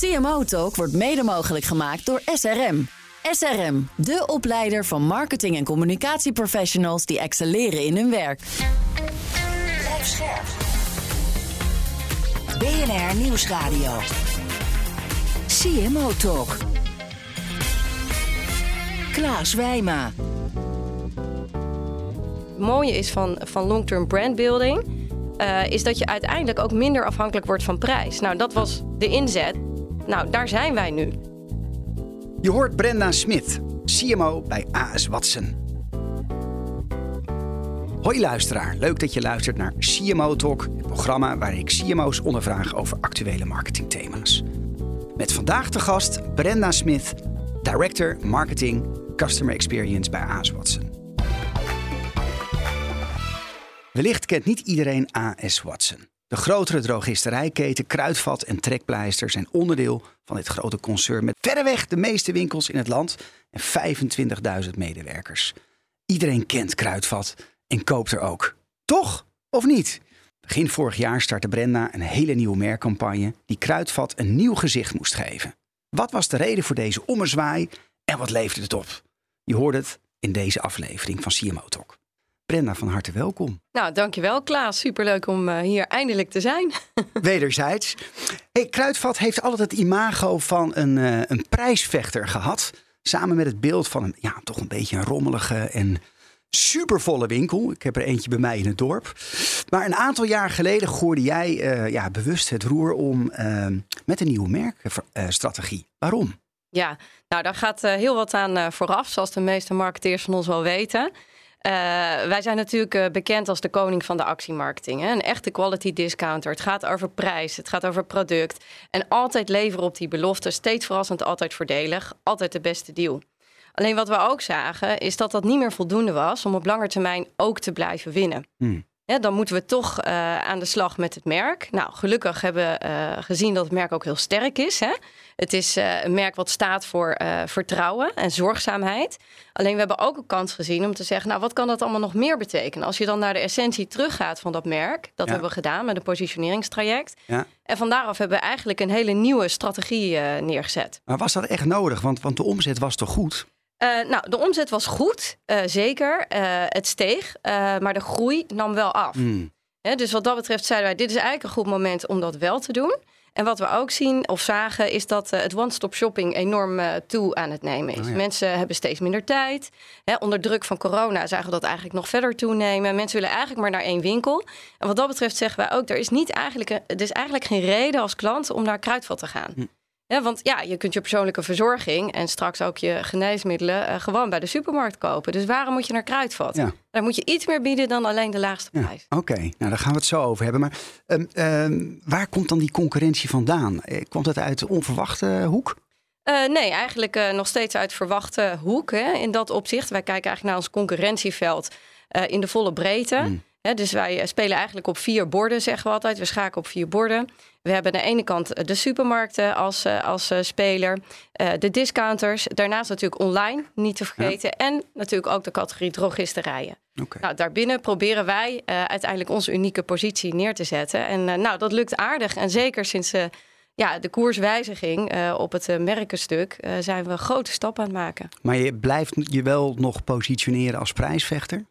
CMO Talk wordt mede mogelijk gemaakt door SRM. SRM, de opleider van marketing- en communicatieprofessionals die excelleren in hun werk. Blijf scherp. BNR Nieuwsradio. CMO Talk. Klaas Wijma. Het mooie is van, van long-term brandbuilding... Uh, is dat je uiteindelijk ook minder afhankelijk wordt van prijs. Nou, dat was de inzet. Nou, daar zijn wij nu. Je hoort Brenda Smit, CMO bij AS Watson. Hoi luisteraar, leuk dat je luistert naar CMO Talk, het programma waar ik CMO's ondervraag over actuele marketingthema's. Met vandaag de gast Brenda Smith, Director Marketing Customer Experience bij AS Watson. Wellicht kent niet iedereen AS Watson. De grotere drogisterijketen Kruidvat en Trekpleister zijn onderdeel van dit grote concern met verreweg de meeste winkels in het land en 25.000 medewerkers. Iedereen kent Kruidvat en koopt er ook. Toch? Of niet? Begin vorig jaar startte Brenda een hele nieuwe merkcampagne die Kruidvat een nieuw gezicht moest geven. Wat was de reden voor deze ommezwaai en wat leverde het op? Je hoort het in deze aflevering van CMO Talk. Brenda, van harte welkom. Nou, dankjewel Klaas. Superleuk om uh, hier eindelijk te zijn. Wederzijds. Hey, Kruidvat heeft altijd het imago van een, uh, een prijsvechter gehad. Samen met het beeld van een, ja, toch een beetje een rommelige en supervolle winkel. Ik heb er eentje bij mij in het dorp. Maar een aantal jaar geleden gooide jij uh, ja, bewust het roer om met een nieuwe merkstrategie. Waarom? Ja, nou daar gaat heel wat aan vooraf, zoals de meeste marketeers van ons wel weten. Uh, wij zijn natuurlijk uh, bekend als de koning van de actiemarketing. Hè? Een echte quality discounter. Het gaat over prijs, het gaat over product. En altijd leveren op die belofte. Steeds verrassend, altijd voordelig. Altijd de beste deal. Alleen wat we ook zagen, is dat dat niet meer voldoende was om op lange termijn ook te blijven winnen. Hmm. Ja, dan moeten we toch uh, aan de slag met het merk. Nou, gelukkig hebben we gezien dat het merk ook heel sterk is. Hè? Het is uh, een merk wat staat voor vertrouwen en zorgzaamheid. Alleen we hebben ook een kans gezien om te zeggen... nou, wat kan dat allemaal nog meer betekenen? Als je dan naar de essentie teruggaat van dat merk... dat ja. hebben we gedaan met een positioneringstraject. Ja. En van daaraf hebben we eigenlijk een hele nieuwe strategie neergezet. Maar was dat echt nodig? Want, want de omzet was toch goed? Uh, nou, de omzet was goed, uh, zeker. Uh, het steeg, maar de groei nam wel af. Mm. He, dus wat dat betreft zeiden wij, dit is eigenlijk een goed moment om dat wel te doen. En wat we ook zien of zagen, is dat het one-stop shopping enorm toe aan het nemen is. Oh, ja. Mensen hebben steeds minder tijd. onder druk van corona zagen we dat eigenlijk nog verder toenemen. Mensen willen eigenlijk maar naar één winkel. En wat dat betreft zeggen wij ook, er is, niet eigenlijk, er is eigenlijk geen reden als klant om naar Kruidvat te gaan. Mm. Ja, want ja, je kunt je persoonlijke verzorging en straks ook je geneesmiddelen uh, gewoon bij de supermarkt kopen. Dus waarom moet je naar Kruidvat? Ja. Daar moet je iets meer bieden dan alleen de laagste prijs. Ja, Oké, okay. nou daar gaan we het zo over hebben. Maar um, um, waar komt dan die concurrentie vandaan? Komt het uit de onverwachte hoek? Uh, nee, eigenlijk uh, nog steeds uit verwachte hoek. Hè, in dat opzicht. Wij kijken eigenlijk naar ons concurrentieveld in de volle breedte. Mm. He, dus wij spelen eigenlijk op vier borden, zeggen we altijd. We schaken op vier borden. We hebben aan de ene kant de supermarkten als, als uh, speler, uh, de discounters. Daarnaast natuurlijk online, niet te vergeten. Ja. En natuurlijk ook de categorie drogisterijen. Okay. Nou, daarbinnen proberen wij uh, uiteindelijk onze unieke positie neer te zetten. En nou, dat lukt aardig. En zeker sinds ja, de koerswijziging op het merkenstuk zijn we grote stappen aan het maken. Maar je blijft je wel nog positioneren als prijsvechter?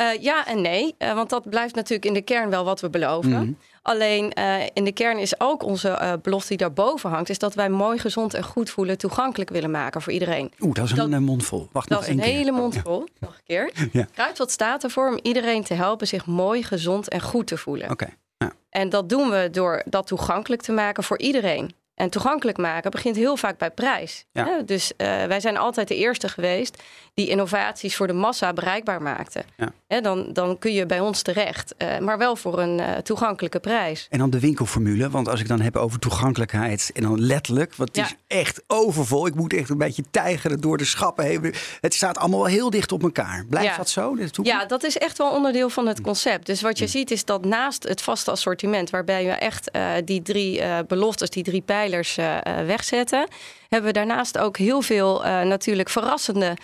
Uh, ja en nee, uh, want dat blijft natuurlijk in de kern wel wat we beloven. Mm. Alleen uh, in de kern is ook onze belofte die daarboven hangt, is dat wij mooi, gezond en goed voelen toegankelijk willen maken voor iedereen. Oeh, dat is een mond vol. Wacht dat nog is een keer. hele mond vol. Ja. Nog een keer. Ja. Kruidvat staat ervoor om iedereen te helpen zich mooi, gezond en goed te voelen. Oké. Okay. Ja. En dat doen we door dat toegankelijk te maken voor iedereen. En toegankelijk maken begint heel vaak bij prijs. Ja. Dus uh, wij zijn altijd de eerste geweest die innovaties voor de massa bereikbaar maakten. Ja. Dan, dan kun je bij ons terecht, uh, maar wel voor een uh, toegankelijke prijs. En dan de winkelformule, want als ik dan heb over toegankelijkheid en dan letterlijk, want het ja. is echt overvol. Ik moet echt een beetje tijgeren door de schappen heen. Het staat allemaal wel heel dicht op elkaar. Blijft dat zo? Ja, dat is echt wel onderdeel van het concept. Dus wat je ziet is dat naast het vaste assortiment, waarbij je echt die drie beloftes, die drie pijlen uh, wegzetten. Hebben we daarnaast ook heel veel uh, natuurlijk verrassende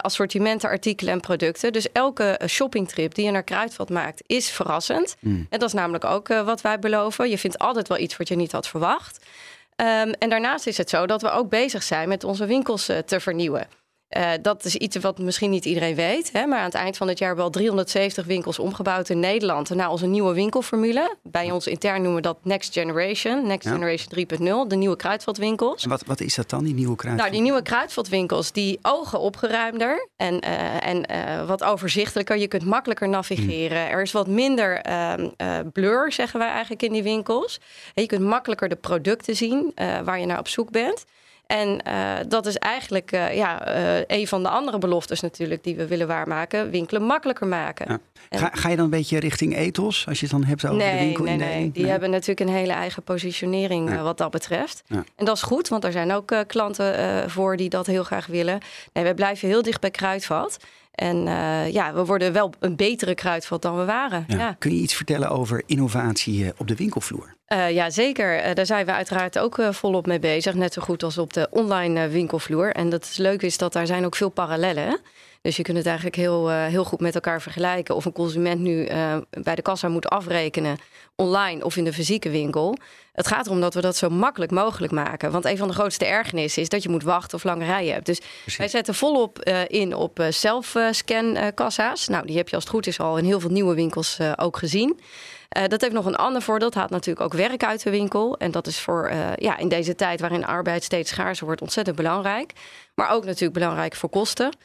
assortimenten, artikelen en producten. Dus elke shoppingtrip die je naar Kruidvat maakt is verrassend. Mm. En dat is namelijk ook wat wij beloven. Je vindt altijd wel iets wat je niet had verwacht. Ehm, en daarnaast is het zo dat we ook bezig zijn met onze winkels eh, te vernieuwen. Uh, dat is iets wat misschien niet iedereen weet. Hè, maar aan het eind van het jaar hebben we al 370 winkels omgebouwd in Nederland. Naar onze nieuwe winkelformule. Bij ons intern noemen we dat Next Generation. Next ja. Generation 3.0. De nieuwe kruidvatwinkels. En wat, wat is dat dan, die nieuwe kruidvat? Nou, die nieuwe kruidvatwinkels, die ogen opgeruimder. En, uh, en uh, wat overzichtelijker. Je kunt makkelijker navigeren. Hmm. Er is wat minder ehm, blur, zeggen wij eigenlijk, in die winkels. En je kunt makkelijker de producten zien waar je naar op zoek bent. En uh, dat is eigenlijk uh, ja, uh, een van de andere beloftes natuurlijk die we willen waarmaken. Winkelen makkelijker maken. Ja. En... Ga, ga, je dan een beetje richting ethos als je het dan hebt over nee, de winkel? Nee, nee, die nee. hebben natuurlijk een hele eigen positionering ja. wat dat betreft. Ja. En dat is goed, want er zijn ook klanten voor die dat heel graag willen. Nee, we blijven heel dicht bij Kruidvat. En uh, ja, we worden wel een betere kruidvat dan we waren. Ja. Ja. Kun je iets vertellen over innovatie op de winkelvloer? Uh, ja, zeker. Uh, daar zijn we uiteraard ook uh, volop mee bezig. Net zo goed als op de online winkelvloer. En dat is leuk is dat daar zijn ook veel parallellen. Hè? Dus je kunt het eigenlijk heel, heel goed met elkaar vergelijken. Of een consument nu bij de kassa moet afrekenen, online of in de fysieke winkel. Het gaat erom dat we dat zo makkelijk mogelijk maken. Want een van de grootste ergernissen is dat je moet wachten of lange rijen hebt. Dus Precies. wij zetten volop in op zelfscan kassa's. Nou, die heb je als het goed is al in heel veel nieuwe winkels ook gezien. Uh, dat heeft nog een ander voordeel. Het haalt natuurlijk ook werk uit de winkel. En dat is voor uh, ja, in deze tijd waarin arbeid steeds schaarser wordt ontzettend belangrijk. Maar ook natuurlijk belangrijk voor kosten.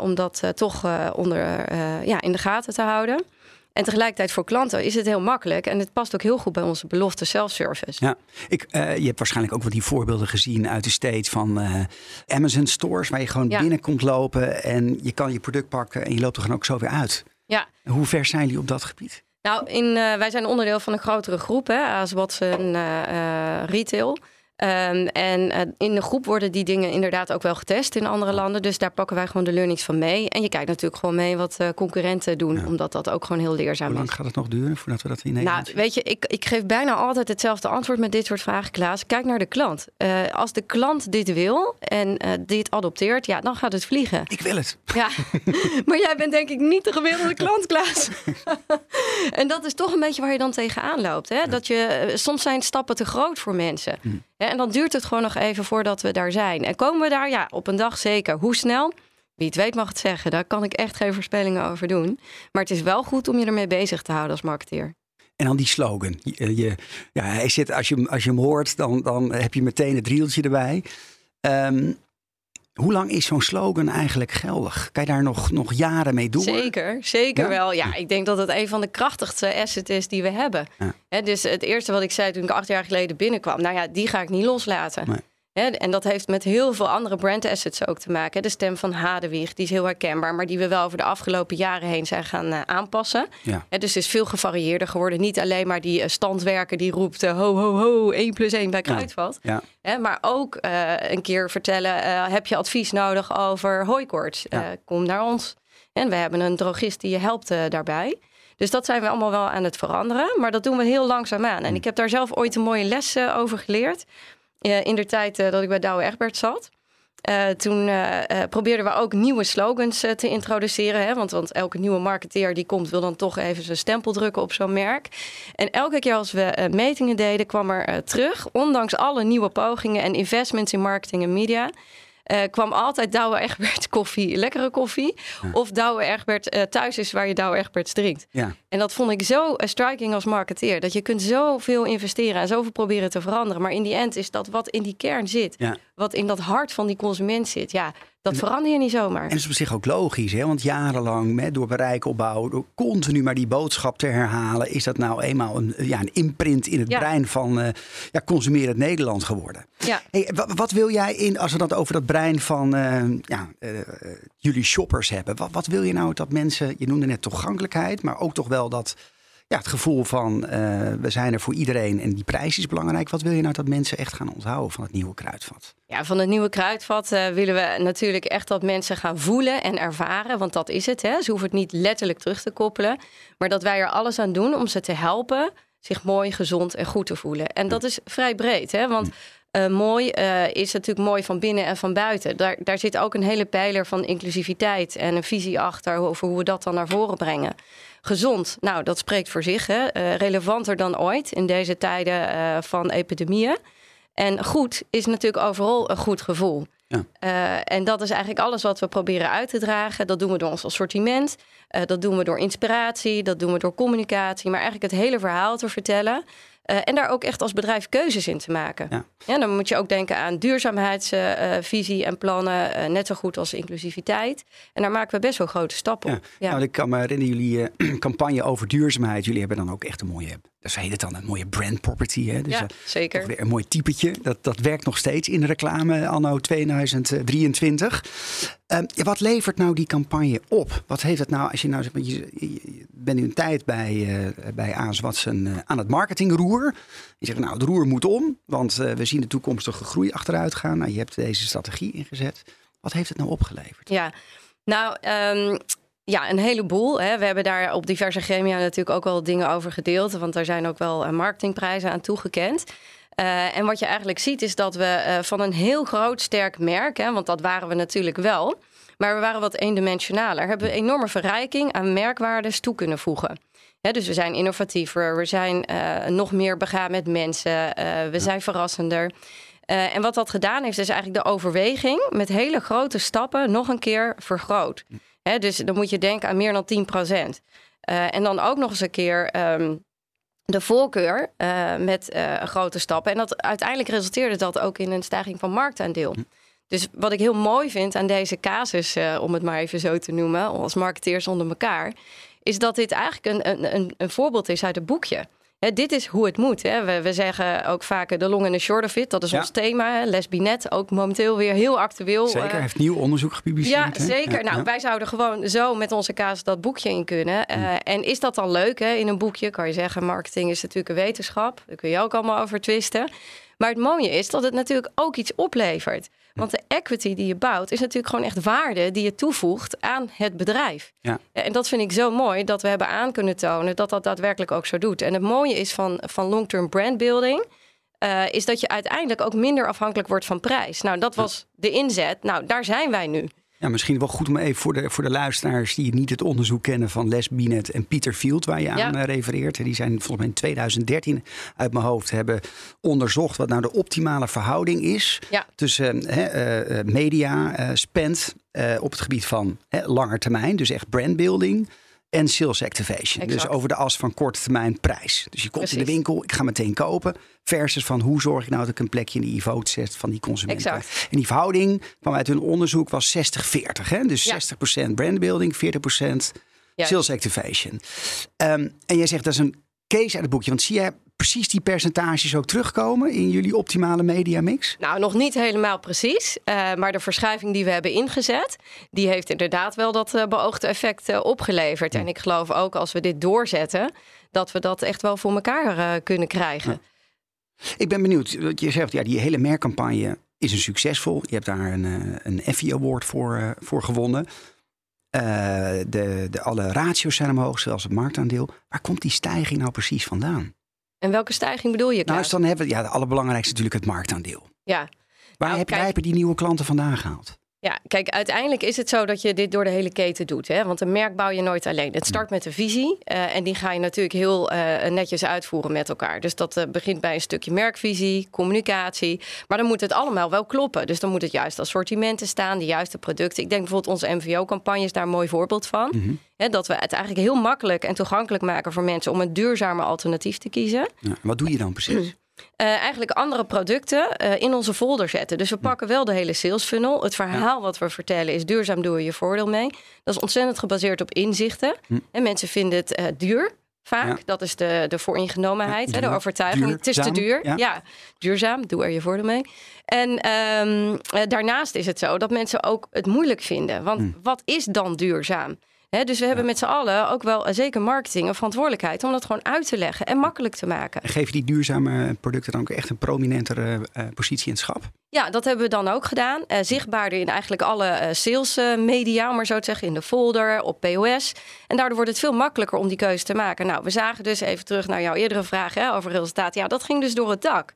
Om dat uh, toch onder, ja, in de gaten te houden. En tegelijkertijd voor klanten is het heel makkelijk. En het past ook heel goed bij onze belofte self-service. Ja, ik, uh, je hebt waarschijnlijk ook wel die voorbeelden gezien uit de States van uh, Amazon stores. Waar je gewoon ja. binnen komt lopen en je kan je product pakken en je loopt er gewoon ook zo weer uit. Ja. Hoe ver zijn jullie op dat gebied? Nou, in, uh, wij zijn onderdeel van een grotere groep, hè, AS Watson uh, Retail. Um, en uh, in de groep worden die dingen inderdaad ook wel getest in andere landen. Dus daar pakken wij gewoon de learnings van mee. En je kijkt natuurlijk gewoon mee wat uh, concurrenten doen, ja. omdat dat ook gewoon heel leerzaam is. Hoe lang is. gaat het nog duren voordat we dat in Nederland Nou, weet je, ik, ik geef bijna altijd hetzelfde antwoord met dit soort vragen, Klaas. Kijk naar de klant. Uh, als de klant dit wil en dit adopteert, ja, dan gaat het vliegen. Ik wil het. Ja, maar jij bent denk ik niet de gemiddelde klant, Klaas. en dat is toch een beetje waar je dan tegenaan loopt. Hè? Ja. Dat je, soms zijn stappen te groot voor mensen. Hm. En dan duurt het gewoon nog even voordat we daar zijn. En komen we daar? Ja, op een dag zeker. Hoe snel? Wie het weet mag het zeggen. Daar kan ik echt geen voorspellingen over doen. Maar het is wel goed om je ermee bezig te houden als marketeer. En dan die slogan. Je, je, ja, hij zit, als, je, als je hem hoort, dan, dan heb je meteen het rieltje erbij. Um, hoe lang is zo'n slogan eigenlijk geldig? Kan je daar nog, nog jaren mee doen? Zeker, zeker ja? wel. Ja, ik denk dat het een van de krachtigste assets is die we hebben. Ja. He, dus het eerste wat ik zei toen ik acht jaar geleden binnenkwam, nou ja, die ga ik niet loslaten. Nee. He, en dat heeft met heel veel andere brand assets ook te maken. De stem van Hadewig, die is heel herkenbaar, maar die we wel over de afgelopen jaren heen zijn gaan uh, aanpassen. Ja. He, dus het is veel gevarieerder geworden. Niet alleen maar die uh, standwerker die roept uh, ho ho ho, 1 plus 1 bij Kruidvat. Ja. Ja. maar ook een keer vertellen, heb je advies nodig over hooikoorts? Kom naar ons. En we hebben een drogist die je helpt daarbij. Dus dat zijn we allemaal wel aan het veranderen. Maar dat doen we heel langzaam aan. En ik heb daar zelf ooit een mooie les over geleerd. Uh, in de tijd uh, dat ik bij Douwe Egbert zat. Uh, toen probeerden we ook nieuwe slogans te introduceren. Hè? Want, want, elke nieuwe marketeer die komt, wil dan toch even zijn stempel drukken op zo'n merk. En elke keer als we metingen deden, kwam er terug, ondanks alle nieuwe pogingen en investments in marketing en media. Kwam altijd Douwe Egbert koffie, lekkere koffie. Ja. Of Douwe Egbert thuis is waar je Douwe Egbert drinkt. Ja. En dat vond ik zo uh, striking als marketeer. Dat je kunt zoveel investeren en zoveel proberen te veranderen. Maar in die end is dat wat in die kern zit. Ja. Wat in dat hart van die consument zit. Ja, dat verander je niet zomaar. En dat is op zich ook logisch, hè? want jarenlang met, door bereikopbouw, door continu maar die boodschap te herhalen, is dat nou eenmaal een, ja, een imprint in het ja. brein van uh, ja, consumerend Nederland geworden. Ja. Hey, wat, wat, wil jij in, als we dat over dat brein van uh, ja, uh, jullie shoppers hebben, wat, wat, wil je nou dat mensen, je noemde net toegankelijkheid, maar ook toch wel dat ja, het gevoel van we zijn er voor iedereen en die prijs is belangrijk. Wat wil je nou dat mensen echt gaan onthouden van het nieuwe kruidvat? Ja, van het nieuwe kruidvat uh, willen we natuurlijk echt dat mensen gaan voelen en ervaren. Want dat is het. Hè. Ze hoeven het niet letterlijk terug te koppelen. Maar dat wij er alles aan doen om ze te helpen zich mooi, gezond en goed te voelen. En dat is vrij breed. Hè? Want uh, mooi uh, is natuurlijk mooi van binnen en van buiten. Daar, daar zit ook een hele pijler van inclusiviteit en een visie achter over hoe we dat dan naar voren brengen. Gezond, nou dat spreekt voor zich. Hè? Uh, relevanter dan ooit in deze tijden van epidemieën. En goed is natuurlijk overal een goed gevoel. Ja. Uh, en dat is eigenlijk alles wat we proberen uit te dragen. Dat doen we door ons assortiment. Uh, dat doen we door inspiratie. Dat doen we door communicatie. Maar eigenlijk het hele verhaal te vertellen. Uh, en daar ook echt als bedrijf keuzes in te maken. Ja. Ja, dan moet je ook denken aan duurzaamheidsvisie en plannen. uh, net zo goed als inclusiviteit. En daar maken we best wel grote stappen Ja. op. Ja. Nou, ik kan me herinneren, jullie eh, campagne over duurzaamheid. Jullie hebben dan ook echt een mooie, dat heet het dan, een mooie brand property. Hè? Dus ja, zeker. weer een mooi typetje. Dat, dat werkt nog steeds in reclame anno 2023. Ehm, ja, wat levert nou die campagne op? Wat heeft het nou, als je nou zeg maar, je, bent nu een tijd bij, eh bij Watson eh, aan het marketingroer. Je zegt, nou, het roer moet om, want eh, we zien de toekomstige groei achteruit gaan. Nou, je hebt deze strategie ingezet. Wat heeft het nou opgeleverd? Ja, nou, ehm, ja, een heleboel. Hè. We hebben daar op diverse gremia natuurlijk ook wel dingen over gedeeld. Want daar zijn ook wel eh, marketingprijzen aan toegekend. Eh, en wat je eigenlijk ziet is dat we eh, van een heel groot sterk merk, hè, want dat waren we natuurlijk wel, maar we waren wat eendimensionaler, hebben we enorme verrijking aan merkwaardes toe kunnen voegen. Hè, dus we zijn innovatiever, we zijn nog meer begaan met mensen, we zijn verrassender. En wat dat gedaan heeft, is eigenlijk de overweging met hele grote stappen nog een keer vergroot. Hè, dus dan moet je denken aan meer dan 10 procent. en dan ook nog eens een keer ehm, de voorkeur eh, met eh, grote stappen. En dat, uiteindelijk resulteerde dat ook in een stijging van marktaandeel. Dus wat ik heel mooi vind aan deze casus, eh, om het maar even zo te noemen, als marketeers onder elkaar, is dat dit eigenlijk een, een, een, een voorbeeld is uit het boekje. Hè, dit is hoe het moet. Hè. We, we zeggen ook vaak de long en de short of it. Dat is Ja. ons thema. Lesbinet, ook momenteel weer heel actueel. Zeker, eh, heeft nieuw onderzoek gepubliceerd. ja, hè? zeker. Ja, nou, wij zouden gewoon zo met onze kaas dat boekje in kunnen. Eh, En is dat dan leuk hè, in een boekje? Kan je zeggen, marketing is natuurlijk een wetenschap. Daar kun je ook allemaal over twisten. Maar het mooie is dat het natuurlijk ook iets oplevert. Want de equity die je bouwt is natuurlijk gewoon echt waarde die je toevoegt aan het bedrijf. Ja. En dat vind ik zo mooi dat we hebben aan kunnen tonen dat dat daadwerkelijk ook zo doet. En het mooie is van, van long-term brandbuilding. eh, is dat je uiteindelijk ook minder afhankelijk wordt van prijs. Nou, dat was de inzet. Nou, daar zijn wij nu. Ja, misschien wel goed om even voor de, voor de luisteraars die niet het onderzoek kennen van Les Binet en Pieter Field, waar je aan Ja. eh, refereert. Die zijn volgens mij in 2013 uit mijn hoofd hebben onderzocht wat nou de optimale verhouding is Ja. tussen eh, eh, media spend op het gebied van hè, lange termijn, dus echt brandbuilding. En sales activation. Dus over de as van korte termijn prijs. Dus je komt in de winkel, ik ga meteen kopen. Versus van hoe zorg ik nou dat ik een plekje in die e-vote zet van die consument. Exact. En die verhouding kwam uit hun onderzoek was 60-40. hè? Dus Ja. 60% brandbuilding, 40% Juist. sales activation. Ehm, en jij zegt dat is een case uit het boekje. Want zie jij precies die percentages ook terugkomen in jullie optimale media mix? Nou, nog niet helemaal precies. eh, maar de verschuiving die we hebben ingezet, die heeft inderdaad wel dat eh, beoogde effect eh, opgeleverd. En ik geloof ook als we dit doorzetten, dat we dat echt wel voor elkaar kunnen krijgen. Ik ben benieuwd. want Je zegt, ja, die hele merkcampagne is een succesvol. Je hebt daar een, een Effie Award voor, voor gewonnen. De, de, alle ratio's zijn omhoog, zelfs het marktaandeel. Waar komt die stijging nou precies vandaan? En welke stijging bedoel je, Nou, Klaas? als dan hebben we, ja, de allerbelangrijkste natuurlijk het marktaandeel. Ja. Waar, Nou, heb, kijk- waar hebben die nieuwe klanten vandaan gehaald? Ja, kijk, uiteindelijk is het zo dat je dit door de hele keten doet. Hè? Want een merk bouw je nooit alleen. Het start met een visie. eh, en die ga je natuurlijk heel eh, netjes uitvoeren met elkaar. Dus dat eh, begint bij een stukje merkvisie, communicatie. Maar dan moet het allemaal wel kloppen. Dus dan moet het juiste assortimenten staan, de juiste producten. Ik denk bijvoorbeeld onze MVO-campagne is daar een mooi voorbeeld van. Hè, dat we het eigenlijk heel makkelijk en toegankelijk maken voor mensen om een duurzamer alternatief te kiezen. Ja, wat doe je dan precies? Eh, eigenlijk andere producten eh, in onze folder zetten. Dus we pakken wel de hele sales funnel. Het verhaal wat we vertellen is duurzaam doe je je voordeel mee. Dat is ontzettend gebaseerd op inzichten. En mensen vinden het eh, duur. Vaak, Ja. dat is de, de vooringenomenheid, Ja, hè, de overtuiging. Het is te duur. ja. Duurzaam, doe er je voordeel mee. En ehm, eh, daarnaast is het zo dat mensen ook het moeilijk vinden. Want wat is dan duurzaam? Dus we hebben met z'n allen ook wel, eh, zeker marketing, een verantwoordelijkheid om dat gewoon uit te leggen en makkelijk te maken. En geef je die duurzame producten dan ook echt een prominentere eh, positie in het schap? Ja, dat hebben we dan ook gedaan. Eh, zichtbaarder in eigenlijk alle eh, sales eh, media, om maar zo te zeggen, in de folder, op POS. En daardoor wordt het veel makkelijker om die keuze te maken. Nou, we zagen dus even terug naar jouw eerdere vraag hè, over resultaten. Ja, dat ging dus door het dak.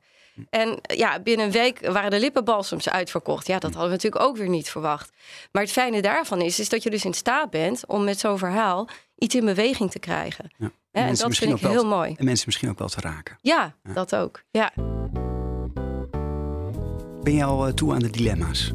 En eh, ja, binnen een week waren de lippenbalsems uitverkocht. Ja, dat hadden we natuurlijk ook weer niet verwacht. Maar het fijne daarvan is, is dat je dus in staat bent om met zo'n verhaal iets in beweging te krijgen. Ja. En dat misschien vind ik ook wel heel te- mooi. En mensen misschien ook wel te raken. Ja, dat ook. Ja. Ben je al eh, toe aan de dilemma's?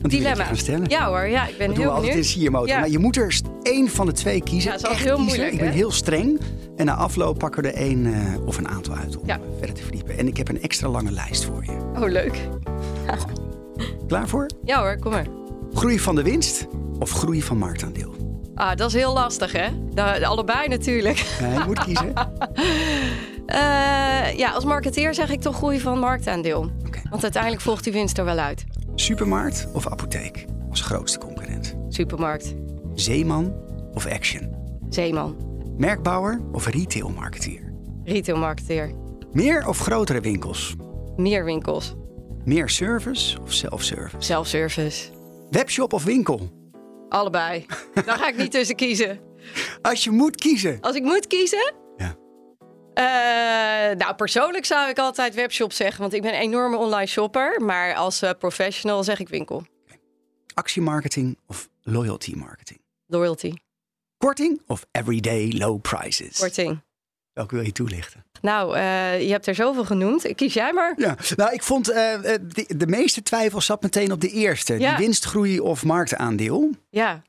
Want Dilemma's. Ja hoor, ja, ik ben Dat we heel altijd in benieuwd. siermotor. Ja. Maar je moet er één van de twee kiezen. Ja, dat is Echt heel kiezen. moeilijk, Ik ben hè? heel streng. En na afloop pakken we er één eh, of een aantal uit om Ja. eh, verder te verdiepen. En ik heb een extra lange lijst voor je. Oh, leuk. Klaar voor? Ja hoor, kom maar. Groei van de winst of groei van marktaandeel? Ah, dat is heel lastig, hè? De, allebei natuurlijk. Ja, je moet kiezen. Eh, ja, als marketeer zeg ik toch groei van marktaandeel. Want uiteindelijk volgt die winst er wel uit. Supermarkt of apotheek als grootste concurrent? Supermarkt, Zeeman of Action? zeeman, Merkbouwer of retailmarketeer? retailmarketeer, Meer of grotere winkels? meer winkels, Meer service of self-service? self-service. Webshop of winkel? Allebei. Daar ga ik niet tussen kiezen. Als je moet kiezen. Als ik moet kiezen... Ja. Eh, nou, persoonlijk zou ik altijd webshop zeggen, want ik ben een enorme online shopper. Maar als eh, professional zeg ik winkel. Actiemarketing of loyalty marketing? Loyalty, Korting of everyday low prices? korting. Welke wil je toelichten? Nou, eh, je hebt er zoveel genoemd. Kies jij maar. Ja, nou, ik vond eh, eh, de, de meeste twijfel zat meteen op de eerste. Ja. Die winstgroei of marktaandeel. Ja.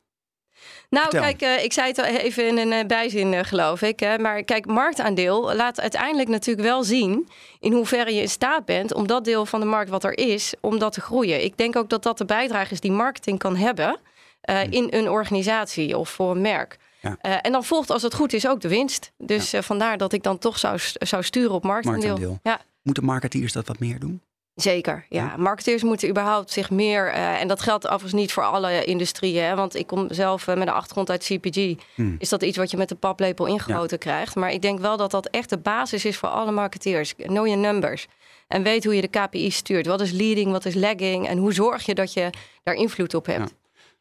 Nou, Vertel. kijk, ik zei het al even in een bijzin, geloof ik. Hè, maar kijk, marktaandeel laat uiteindelijk natuurlijk wel zien in hoeverre je in staat bent om dat deel van de markt wat er is, om dat te groeien. Ik denk ook dat dat de bijdrage is die marketing kan hebben eh, in een organisatie of voor een merk. Ja. Eh, en dan volgt, als het goed is, ook de winst. Dus eh, vandaar dat ik dan toch zou, zou sturen op marktaandeel. Marktaandeel. Ja. Moeten marketeers dat wat meer doen? Zeker, ja. Marketeers moeten überhaupt zich meer... eh, en dat geldt overigens niet voor alle industrieën. Hè, want ik kom zelf met een achtergrond uit CPG. Hmm. Is dat iets wat je met de paplepel ingegoten krijgt. Maar ik denk wel dat dat echt de basis is voor alle marketeers. Know your numbers. En weet hoe je de KPI stuurt. Wat is leading, wat is lagging? En hoe zorg je dat je daar invloed op hebt?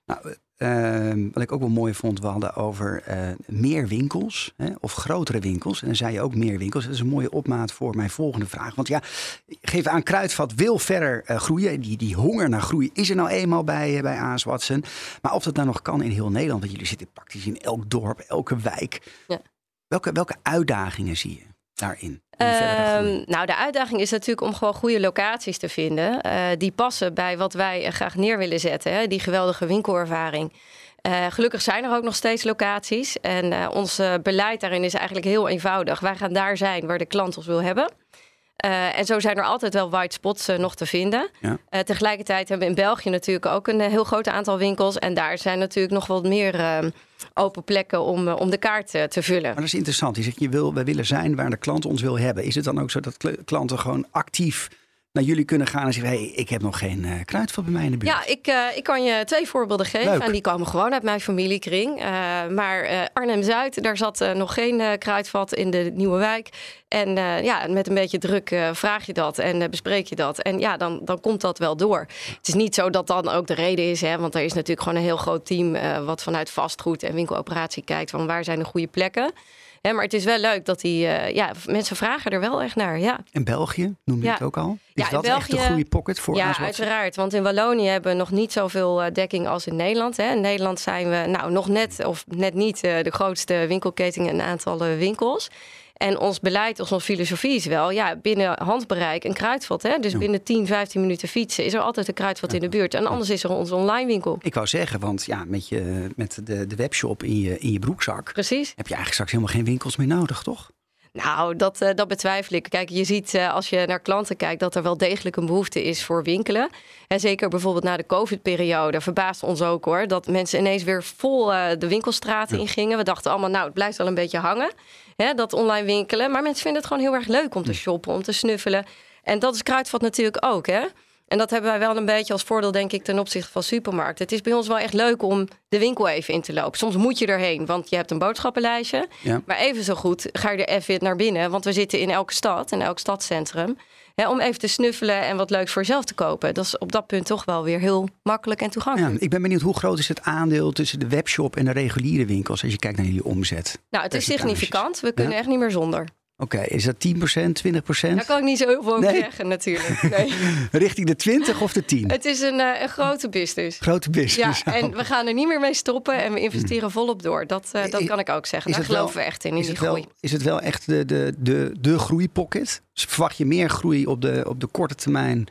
Nou, eh, wat ik ook wel mooi vond, we hadden over eh, meer winkels hè, of grotere winkels. En dan zei je ook meer winkels. Dat is een mooie opmaat voor mijn volgende vraag. Want ja, geef aan, Kruidvat wil verder eh, groeien. Die, die honger naar groei is er nou eenmaal bij, eh, bij AS Watson. Maar of dat nou nog kan in heel Nederland, want jullie zitten praktisch in elk dorp, elke wijk. Ja. Welke, welke uitdagingen zie je daarin? Ehm, nou, de uitdaging is natuurlijk om gewoon goede locaties te vinden. eh, die passen bij wat wij graag neer willen zetten. Hè? Die geweldige winkelervaring. Eh, gelukkig zijn er ook nog steeds locaties. En eh, ons beleid daarin is eigenlijk heel eenvoudig. Wij gaan daar zijn waar de klant ons wil hebben. Eh, en zo zijn er altijd wel white spots eh, nog te vinden. Ja. Eh, tegelijkertijd hebben we in België natuurlijk ook een heel groot aantal winkels. En daar zijn natuurlijk nog wat meer open plekken om, om de kaart te vullen. Maar dat is interessant. Je zegt, je wil, wij willen zijn waar de klant ons wil hebben. Is het dan ook zo dat kl- klanten gewoon actief naar jullie kunnen gaan en zeggen... hey, ik heb nog geen eh kruidvat bij mij in de buurt. Ja, ik, eh, ik kan je twee voorbeelden geven. Leuk. En die komen gewoon uit mijn familiekring. Eh, maar eh, Arnhem-Zuid, daar zat nog geen kruidvat in de Nieuwe Wijk. En ja, met een beetje druk vraag je dat en bespreek je dat. En ja, dan, dan komt dat wel door. Het is niet zo dat dan ook de reden is. Hè, want er is natuurlijk gewoon een heel groot team... wat vanuit vastgoed en winkeloperatie kijkt... van waar zijn de goede plekken. Hè, maar het is wel leuk dat die... eh, ja, mensen vragen er wel echt naar, ja. En België, noemde je Ja. het ook al? Is Ja, dat echt de België- goede pocket voor Ja, uiteraard. Want in Wallonië hebben we nog niet zoveel eh, dekking als in Nederland. Hè. In Nederland zijn we nou, nog net of net niet eh, de grootste winkelketting in aantallen winkels. En ons beleid, onze filosofie is wel, ja, binnen handbereik een kruidvat. Hè? Dus binnen 10, 15 minuten fietsen is er altijd een kruidvat in de buurt. En anders is er onze online winkel. Ik wou zeggen, want ja, met, je, met de, de webshop in je, in je broekzak... Precies. heb je eigenlijk straks helemaal geen winkels meer nodig, toch? Nou, dat, eh, dat betwijfel ik. Kijk, je ziet eh, als je naar klanten kijkt dat er wel degelijk een behoefte is voor winkelen. En zeker bijvoorbeeld na de COVID-periode verbaast ons ook hoor. Dat mensen ineens weer vol eh, de winkelstraten ingingen. We dachten allemaal, nou, het blijft wel een beetje hangen. Hè, dat online winkelen. Maar mensen vinden het gewoon heel erg leuk om te shoppen, om te snuffelen. En dat is Kruidvat natuurlijk ook, hè? En dat hebben wij wel een beetje als voordeel, denk ik, ten opzichte van supermarkten. Het is bij ons wel echt leuk om de winkel even in te lopen. Soms moet je erheen, want je hebt een boodschappenlijstje. Ja. Maar even zo goed ga je er even naar binnen. Want we zitten in elke stad, in elk stadscentrum. Hè, om even te snuffelen en wat leuks voor jezelf te kopen. Dat is op dat punt toch wel weer heel makkelijk en Ja, toegankelijk. ik ben benieuwd, hoe groot is het aandeel tussen de webshop en de reguliere winkels... als je kijkt naar jullie omzet? nou, het is significant. We kunnen Ja? echt niet meer zonder. Oké, is dat 10%, 20%? Daar kan ik niet zo heel over Nee. zeggen natuurlijk. Nee. Richting de 20 of de 10? Het is een, eh, een grote business. Grote Ja, business. en we gaan er niet meer mee stoppen en we investeren volop door. Dat, eh, dat kan ik ook zeggen. Daar wel- geloven we echt in, in is, die het groei. wel, is het wel echt de, de, de, de groeipocket? Dus verwacht je meer groei op de, op de korte termijn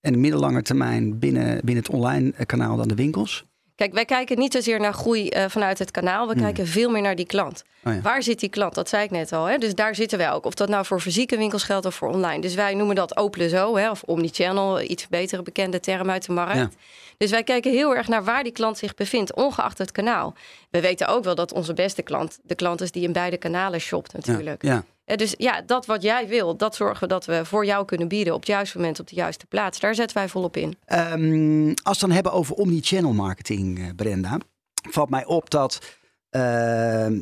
En middellange termijn binnen, binnen het online kanaal dan de winkels? Kijk, wij kijken niet zozeer naar groei uh, vanuit het kanaal. We hmm. kijken veel meer naar die klant. Oh ja. Waar zit die klant? Dat zei ik net al. Hè? Dus daar zitten wij ook. Of dat nou voor fysieke winkels geldt of voor online. Dus wij noemen dat open zo, hè? of omnichannel. Iets betere bekende term uit de markt. Ja. Dus wij kijken heel erg naar waar die klant zich bevindt, ongeacht het kanaal. We weten ook wel dat onze beste klant de klant is die in beide kanalen shopt natuurlijk. Ja, ja. Dus ja, dat wat jij wil, dat zorgen we dat we voor jou kunnen bieden op het juiste moment, op de juiste plaats. Daar zetten wij volop in. Um, als we het dan hebben over omnichannel marketing, eh, Brenda, valt mij op dat uh,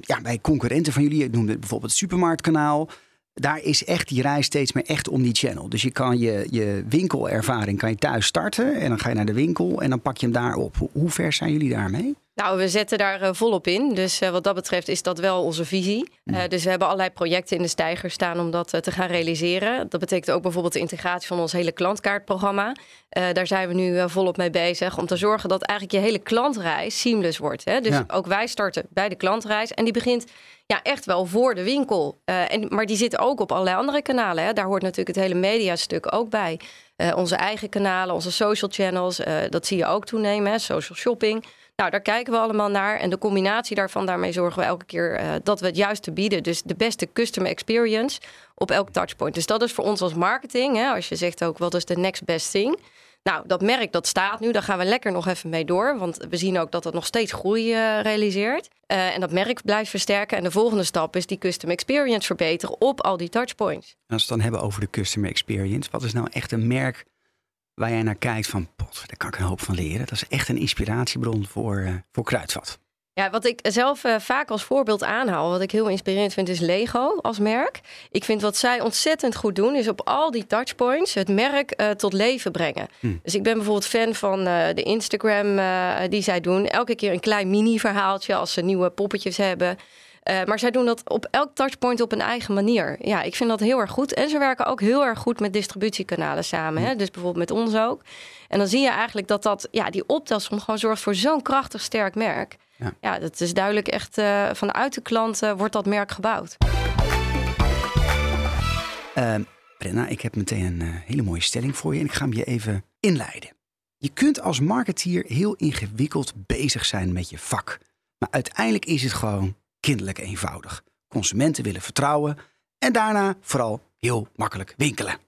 ja, bij concurrenten van jullie, ik noemde bijvoorbeeld het supermarktkanaal, daar is echt die reis steeds meer echt om die channel. Dus je kan je, je winkelervaring kan je thuis starten en dan ga je naar de winkel en dan pak je hem daar op. Hoe ver zijn jullie daarmee? Nou, we zetten daar uh, volop in. Dus uh, wat dat betreft is dat wel onze visie. Uh, dus we hebben allerlei projecten in de stijger staan om dat te gaan realiseren. Dat betekent ook bijvoorbeeld de integratie van ons hele klantkaartprogramma. daar zijn we nu volop mee bezig om te zorgen dat eigenlijk je hele klantreis seamless wordt. Hè? Dus ook wij starten bij de klantreis en die begint ja, echt wel voor de winkel. en, maar die zit ook op allerlei andere kanalen. Hè? Daar hoort natuurlijk het hele mediastuk ook bij. onze eigen kanalen, onze social channels, dat zie je ook toenemen, hè? social shopping. Nou, daar kijken we allemaal naar. En de combinatie daarvan, daarmee zorgen we elke keer uh, dat we het juiste bieden. Dus de beste customer experience op elk touchpoint. Dus dat is voor ons als marketing. Hè, als je zegt ook, wat is de next best thing? Nou, dat merk dat staat nu. Daar gaan we lekker nog even mee door. Want we zien ook dat het nog steeds groei uh, realiseert. Uh, en dat merk blijft versterken. En de volgende stap is die customer experience verbeteren op al die touchpoints. Als we het dan hebben over de customer experience, wat is nou echt een merk waar jij naar kijkt van, pot, daar kan ik een hoop van leren. Dat is echt een inspiratiebron voor, uh, voor Kruidvat. Ja, wat ik zelf uh, vaak als voorbeeld aanhaal, wat ik heel inspirerend vind, is Lego als merk. Ik vind wat zij ontzettend goed doen, is op al die touchpoints het merk uh, tot leven brengen. Hmm. Dus ik ben bijvoorbeeld fan van de Instagram die zij doen. Elke keer een klein mini-verhaaltje als ze nieuwe poppetjes hebben. Uh, maar zij doen dat op elk touchpoint op een eigen manier. Ja, ik vind dat heel erg goed. En ze werken ook heel erg goed met distributiekanalen samen. Hè? Dus bijvoorbeeld met ons ook. En dan zie je eigenlijk dat, dat ja, die optelsom gewoon zorgt voor zo'n krachtig sterk merk. Ja. ja, dat is duidelijk echt uh, vanuit de klanten wordt dat merk gebouwd. Uh, Brenna, ik heb meteen een hele mooie stelling voor je en ik ga hem je even inleiden. Je kunt als marketeer heel ingewikkeld bezig zijn met je vak. Maar uiteindelijk is het gewoon kinderlijk eenvoudig. Consumenten willen vertrouwen en daarna vooral heel makkelijk winkelen.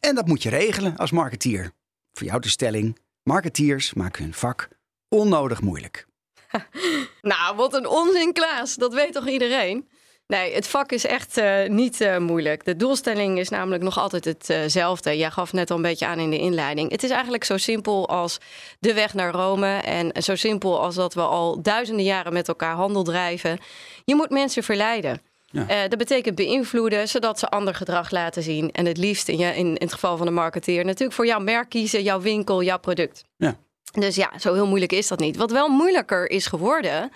En dat moet je regelen als marketeer. Voor jou de stelling: marketeers maken hun vak onnodig moeilijk. nou, wat een onzin, Klaas. Dat weet toch iedereen? Nee, het vak is echt uh, niet uh, moeilijk. De doelstelling is namelijk nog altijd hetzelfde. Uh Jij gaf net al een beetje aan in de inleiding. Het is eigenlijk zo simpel als de weg naar Rome. En zo simpel als dat we al duizenden jaren met elkaar handel drijven. Je moet mensen verleiden. Ja. Uh, dat betekent beïnvloeden, zodat ze ander gedrag laten zien. En het liefst in, je, in, in het geval van de marketeer natuurlijk voor jouw merk kiezen, jouw winkel, jouw product. Ja. Dus ja, zo heel moeilijk is dat niet. Wat wel moeilijker is geworden,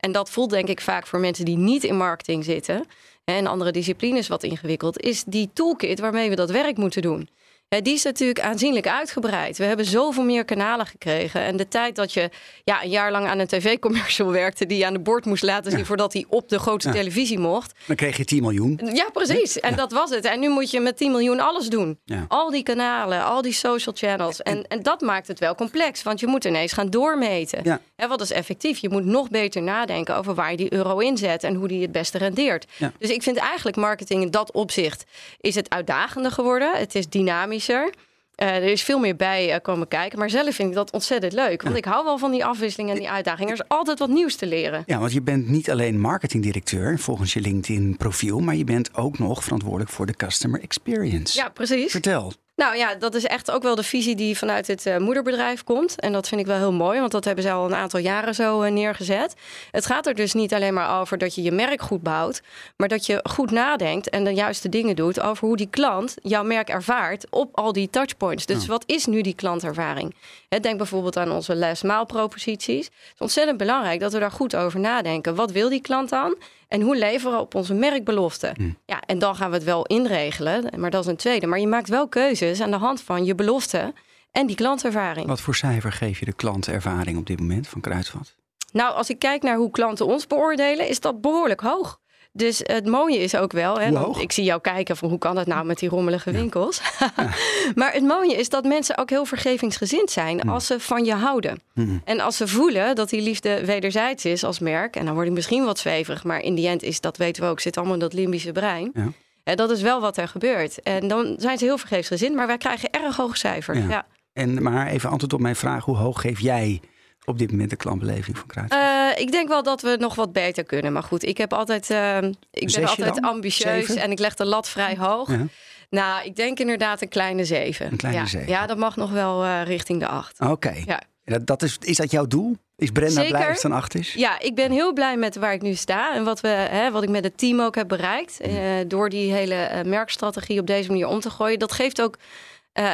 en dat voelt denk ik vaak voor mensen die niet in marketing zitten en andere disciplines wat ingewikkeld, is die toolkit waarmee we dat werk moeten doen die is natuurlijk aanzienlijk uitgebreid. We hebben zoveel meer kanalen gekregen. En de tijd dat je ja, een jaar lang aan een tv-commercial werkte... die je aan de bord moest laten zien voordat hij op de grote televisie mocht. Dan kreeg je 10 miljoen. Ja, precies. En dat was het. En nu moet je met 10 miljoen alles doen. Al die kanalen, al die social channels. En, en dat maakt het wel complex. Want je moet ineens gaan doormeten. En wat is effectief? Je moet nog beter nadenken over waar je die euro inzet... en hoe die het beste rendeert. Dus ik vind eigenlijk marketing in dat opzicht... is het uitdagender geworden. Het is dynamisch uh, er is veel meer bij uh, komen kijken. Maar zelf vind ik dat ontzettend leuk. Want ik hou wel van die afwisseling en die uitdagingen. Er is altijd wat nieuws te leren. Ja, want je bent niet alleen marketingdirecteur volgens je LinkedIn-profiel. Maar je bent ook nog verantwoordelijk voor de customer experience. Ja, precies. Vertel. Nou ja, dat is echt ook wel de visie die vanuit het uh, moederbedrijf komt. En dat vind ik wel heel mooi, want dat hebben ze al een aantal jaren zo uh, neergezet. Het gaat er dus niet alleen maar over dat je je merk goed bouwt, maar dat je goed nadenkt en de juiste dingen doet over hoe die klant jouw merk ervaart op al die touchpoints. Dus wat is nu die klantervaring? denk bijvoorbeeld aan onze last mile proposities. Het is ontzettend belangrijk dat we daar goed over nadenken. Wat wil die klant dan? En hoe leveren we op onze merkbelofte? Hm. Ja, en dan gaan we het wel inregelen, maar dat is een tweede. Maar je maakt wel keuzes aan de hand van je belofte en die klantervaring. Wat voor cijfer geef je de klantervaring op dit moment van Kruidvat? Nou, als ik kijk naar hoe klanten ons beoordelen, is dat behoorlijk hoog. Dus het mooie is ook wel, hè, want ik zie jou kijken van hoe kan dat nou met die rommelige winkels. maar het mooie is dat mensen ook heel vergevingsgezind zijn als ze van je houden. En als ze voelen dat die liefde wederzijds is als merk, en dan word ik misschien wat zweverig, maar in die end is dat weten we ook, zit allemaal in dat limbische brein. Ja. En dat is wel wat er gebeurt. En dan zijn ze heel vergeefsgezind, maar wij krijgen erg hoge cijfers. Ja. Ja. En, maar even antwoord op mijn vraag. Hoe hoog geef jij op dit moment de klantbeleving van Kruidvat? Eh, ik denk wel dat we nog wat beter kunnen. Maar goed, ik heb altijd, eh, ik ben altijd dan? ambitieus Zeven? en ik leg de lat vrij hoog. Ja. Nou, ik denk inderdaad een kleine zeven. Een kleine ja. zeven. Ja, dat mag nog wel eh, richting de acht. Oké. Ja. Dat, dat is, is dat jouw doel? Is Brenda Zeker. blij het een acht is? Ja, ik ben heel blij met waar ik nu sta en wat, we, hè, wat ik met het team ook heb bereikt. eh, door die hele merkstrategie op deze manier om te gooien. Dat geeft ook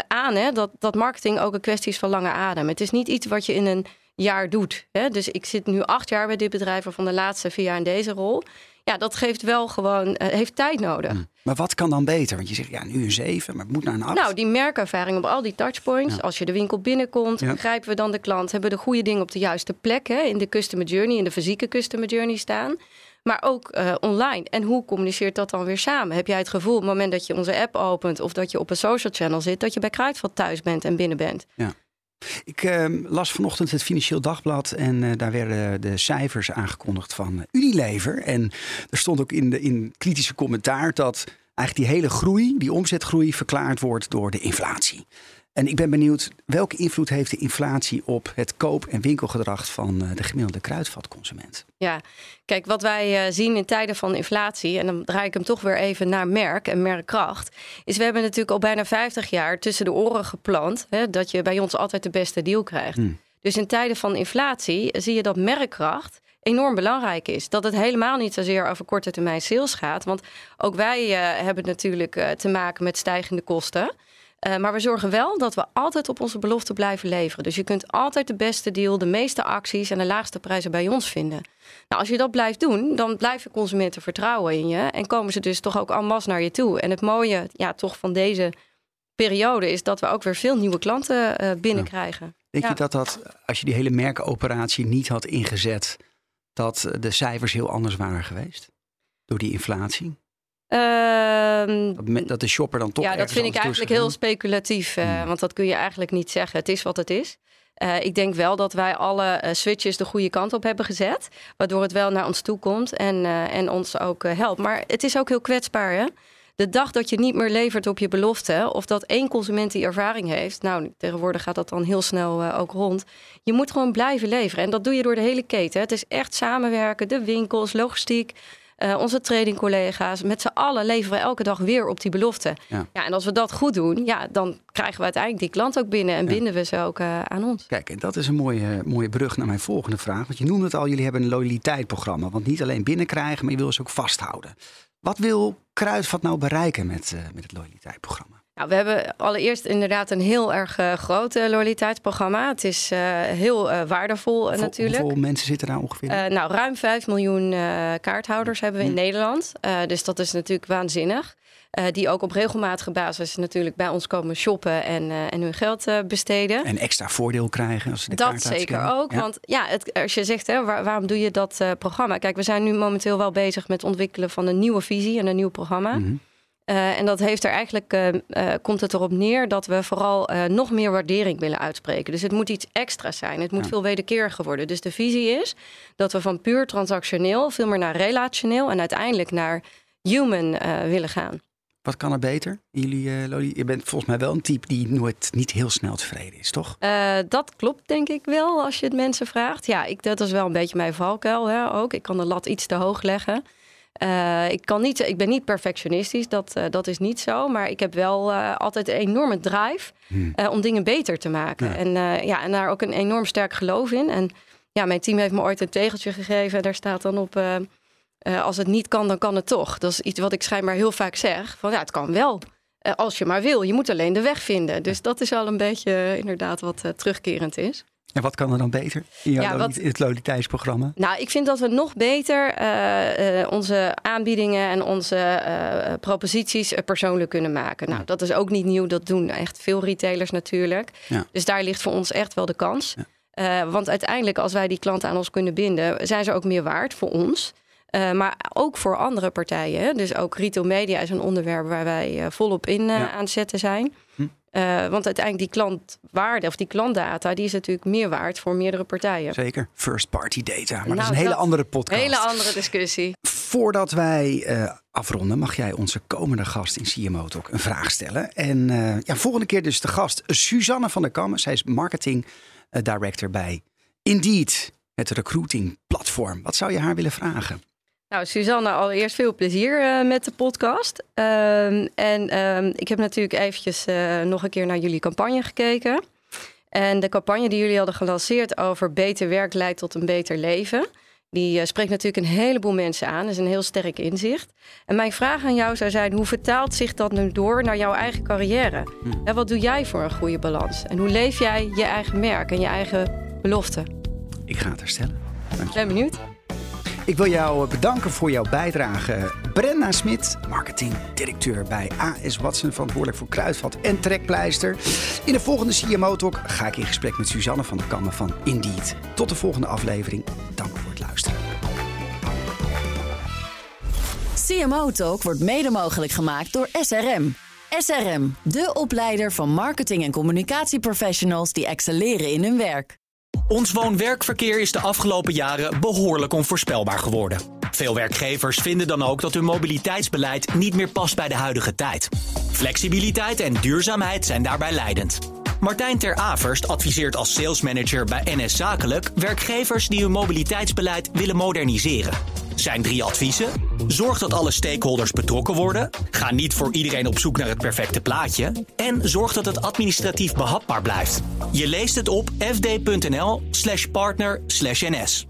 aan hè, dat, dat marketing ook een kwestie is van lange adem. Het is niet iets wat je in een jaar doet. Hè? Dus ik zit nu acht jaar bij dit bedrijf, waarvan de laatste vier jaar in deze rol. Ja, dat geeft wel gewoon, eh, heeft tijd nodig. Maar wat kan dan beter? Want je zegt ja, nu een zeven, maar het moet naar een acht. Nou, die merkervaring op al die touchpoints. Als je de winkel binnenkomt, Ja. begrijpen we dan de klant. Hebben we de goede dingen op de juiste plek hè, in de customer journey, in de fysieke customer journey staan. Maar ook eh, online. En hoe communiceert dat dan weer samen? Heb jij het gevoel op het moment dat je onze app opent of dat je op een social channel zit, dat je bij Kruidvat thuis bent en binnen bent? Ik eh, las vanochtend het Financieel Dagblad en eh, daar werden de cijfers aangekondigd van eh, Unilever. En er stond ook in de in kritische commentaar dat eigenlijk die hele groei, die omzetgroei, verklaard wordt door de inflatie. En ik ben benieuwd, welke invloed heeft de inflatie op het koop- en winkelgedrag van eh, de gemiddelde kruidvatconsument? Ja, kijk, wat wij eh, zien in tijden van inflatie, en dan draai ik hem toch weer even naar merk en merkkracht, is we hebben natuurlijk al bijna 50 jaar tussen de oren geplant hè, dat je bij ons altijd de beste deal krijgt. Dus in tijden van inflatie zie je dat merkkracht enorm belangrijk is. Dat het helemaal niet zozeer over korte termijn sales gaat, want ook wij eh, hebben natuurlijk te maken met stijgende kosten. Uh, maar we zorgen wel dat we altijd op onze belofte blijven leveren. Dus je kunt altijd de beste deal, de meeste acties en de laagste prijzen bij ons vinden. Nou, als je dat blijft doen, dan blijven consumenten vertrouwen in je. En komen ze dus toch ook en masse naar je toe. En het mooie ja, toch van deze periode is dat we ook weer veel nieuwe klanten uh, binnenkrijgen. Denk Ja. je dat dat, als je die hele merkenoperatie niet had ingezet, dat de cijfers heel anders waren geweest? Door die inflatie? Ehm, Dat, de shopper dan toch ja, dat vind ik eigenlijk heel speculatief. eh, Hmm. Want dat kun je eigenlijk niet zeggen. Het is wat het is. Eh, ik denk wel dat wij alle eh, switches de goede kant op hebben gezet. Waardoor het wel naar ons toe komt en, en ons ook helpt. Maar het is ook heel kwetsbaar. Hè? De dag dat je niet meer levert op je belofte. Of dat één consument die ervaring heeft. Nou, tegenwoordig gaat dat dan heel snel ook rond. Je moet gewoon blijven leveren. En dat doe je door de hele keten. hè. Het is echt samenwerken. De winkels, logistiek. Eh, onze tradingcollega's. Met z'n allen leveren we elke dag weer op die belofte. Ja. Ja, en als we dat goed doen, ja, dan krijgen we uiteindelijk die klant ook binnen en Ja. binden we ze ook eh, aan ons. Kijk, en dat is een mooie, mooie brug naar mijn volgende vraag. Want je noemde het al, jullie hebben een loyaliteitsprogramma. Want niet alleen binnenkrijgen, maar je wil ze ook vasthouden. Wat wil Kruidvat nou bereiken met, eh, met het loyaliteitsprogramma? Nou, we hebben allereerst inderdaad een heel erg eh, groot eh, loyaliteitsprogramma. Het is eh, heel waardevol natuurlijk. Hoeveel mensen zitten daar ongeveer? nou, ruim 5 miljoen kaarthouders hebben we in Hm. Nederland. Dus dat is natuurlijk waanzinnig. Die ook op regelmatige basis natuurlijk bij ons komen shoppen en, en hun geld besteden. en extra voordeel krijgen als ze de Dat zeker ook. Ja. Want ja, het, als je zegt, hè, waar- waarom doe je dat programma? Kijk, we zijn nu momenteel wel bezig met het ontwikkelen van een nieuwe visie en een nieuw programma. Mhm. Eh, en dat heeft er eigenlijk, eh, komt het erop neer dat we vooral nog meer waardering willen uitspreken. Dus het moet iets extra's zijn. Het moet Ja. veel wederkeriger worden. Dus de visie is dat we van puur transactioneel veel meer naar relationeel en uiteindelijk naar human willen gaan. Wat kan er beter? Jullie, Loli, je bent volgens mij wel een type die nooit niet heel snel tevreden is, toch? Dat klopt denk ik wel als je het mensen vraagt. Ja, ik, dat is wel een beetje mijn valkuil hè, ook. Ik kan de lat iets te hoog leggen. Eh, ik, kan niet, ik ben niet perfectionistisch, dat, eh, dat is niet zo. Maar ik heb wel eh, altijd een enorme drive Hmm. om dingen beter te maken. Ja. En, ja, en daar ook een enorm sterk geloof in. En ja, mijn team heeft me ooit een tegeltje gegeven. En daar staat dan op... als het niet kan, dan kan het toch. Dat is iets wat ik schijnbaar heel vaak zeg. Van ja, het kan wel. Als je maar wil. Je moet alleen de weg vinden. Dus dat is al een beetje inderdaad wat terugkerend is. En wat kan er dan beter in, Ja, wat- het loyaliteitsprogramma? Nou, ik vind dat we nog beter eh, eh, onze aanbiedingen en onze eh, proposities persoonlijk kunnen maken. Nou, dat is ook niet nieuw. Dat doen echt veel retailers natuurlijk. Ja. Dus daar ligt voor ons echt wel de kans. Ja. Want uiteindelijk, als wij die klanten aan ons kunnen binden, zijn ze ook meer waard voor ons. Uh, maar ook voor andere partijen. Dus ook retail media is een onderwerp waar wij uh, volop in uh, ja. aan het zetten zijn. Hm. Want uiteindelijk die klantwaarde of die klantdata, die is natuurlijk meer waard voor meerdere partijen. Zeker, first party data. Maar nou, dat is een hele andere podcast. Hele andere discussie. Voordat wij afronden, mag jij onze komende gast in CMO Talk een vraag stellen. En ja, volgende keer dus de gast Suzanne van der Kammen. Zij is marketing director bij Indeed, het recruiting platform. Wat zou je haar willen vragen? Nou, Suzanne, allereerst veel plezier uh, met de podcast. Uh, en uh, ik heb natuurlijk eventjes uh, nog een keer naar jullie campagne gekeken. En de campagne die jullie hadden gelanceerd over beter werk leidt tot een beter leven. Die eh, spreekt natuurlijk een heleboel mensen aan. Dat is een heel sterk inzicht. En mijn vraag aan jou zou zijn: hoe vertaalt zich dat nu door naar jouw eigen carrière? Hm. En wat doe jij voor een goede balans? En hoe leef jij je eigen merk en je eigen beloften? Ik ga het herstellen. Ik ben benieuwd. Ik wil jou bedanken voor jouw bijdrage. Brenda Smit, marketingdirecteur bij AS Watson, verantwoordelijk voor kruidvat en trekpleister. In de volgende CMO Talk ga ik in gesprek met Suzanne van der Kammen van Indeed. Tot de volgende aflevering. Dank voor het luisteren. CMO Talk wordt mede mogelijk gemaakt door SRM. SRM, de opleider van marketing- en communicatieprofessionals die excelleren in hun werk. Ons woon-werkverkeer is de afgelopen jaren behoorlijk onvoorspelbaar geworden. Veel werkgevers vinden dan ook dat hun mobiliteitsbeleid niet meer past bij de huidige tijd. Flexibiliteit en duurzaamheid zijn daarbij leidend. Martijn Ter Averst adviseert als salesmanager bij NS Zakelijk werkgevers die hun mobiliteitsbeleid willen moderniseren. Zijn drie adviezen: zorg dat alle stakeholders betrokken worden, ga niet voor iedereen op zoek naar het perfecte plaatje en zorg dat het administratief behapbaar blijft. Je leest het op fd.nl/partner/ns.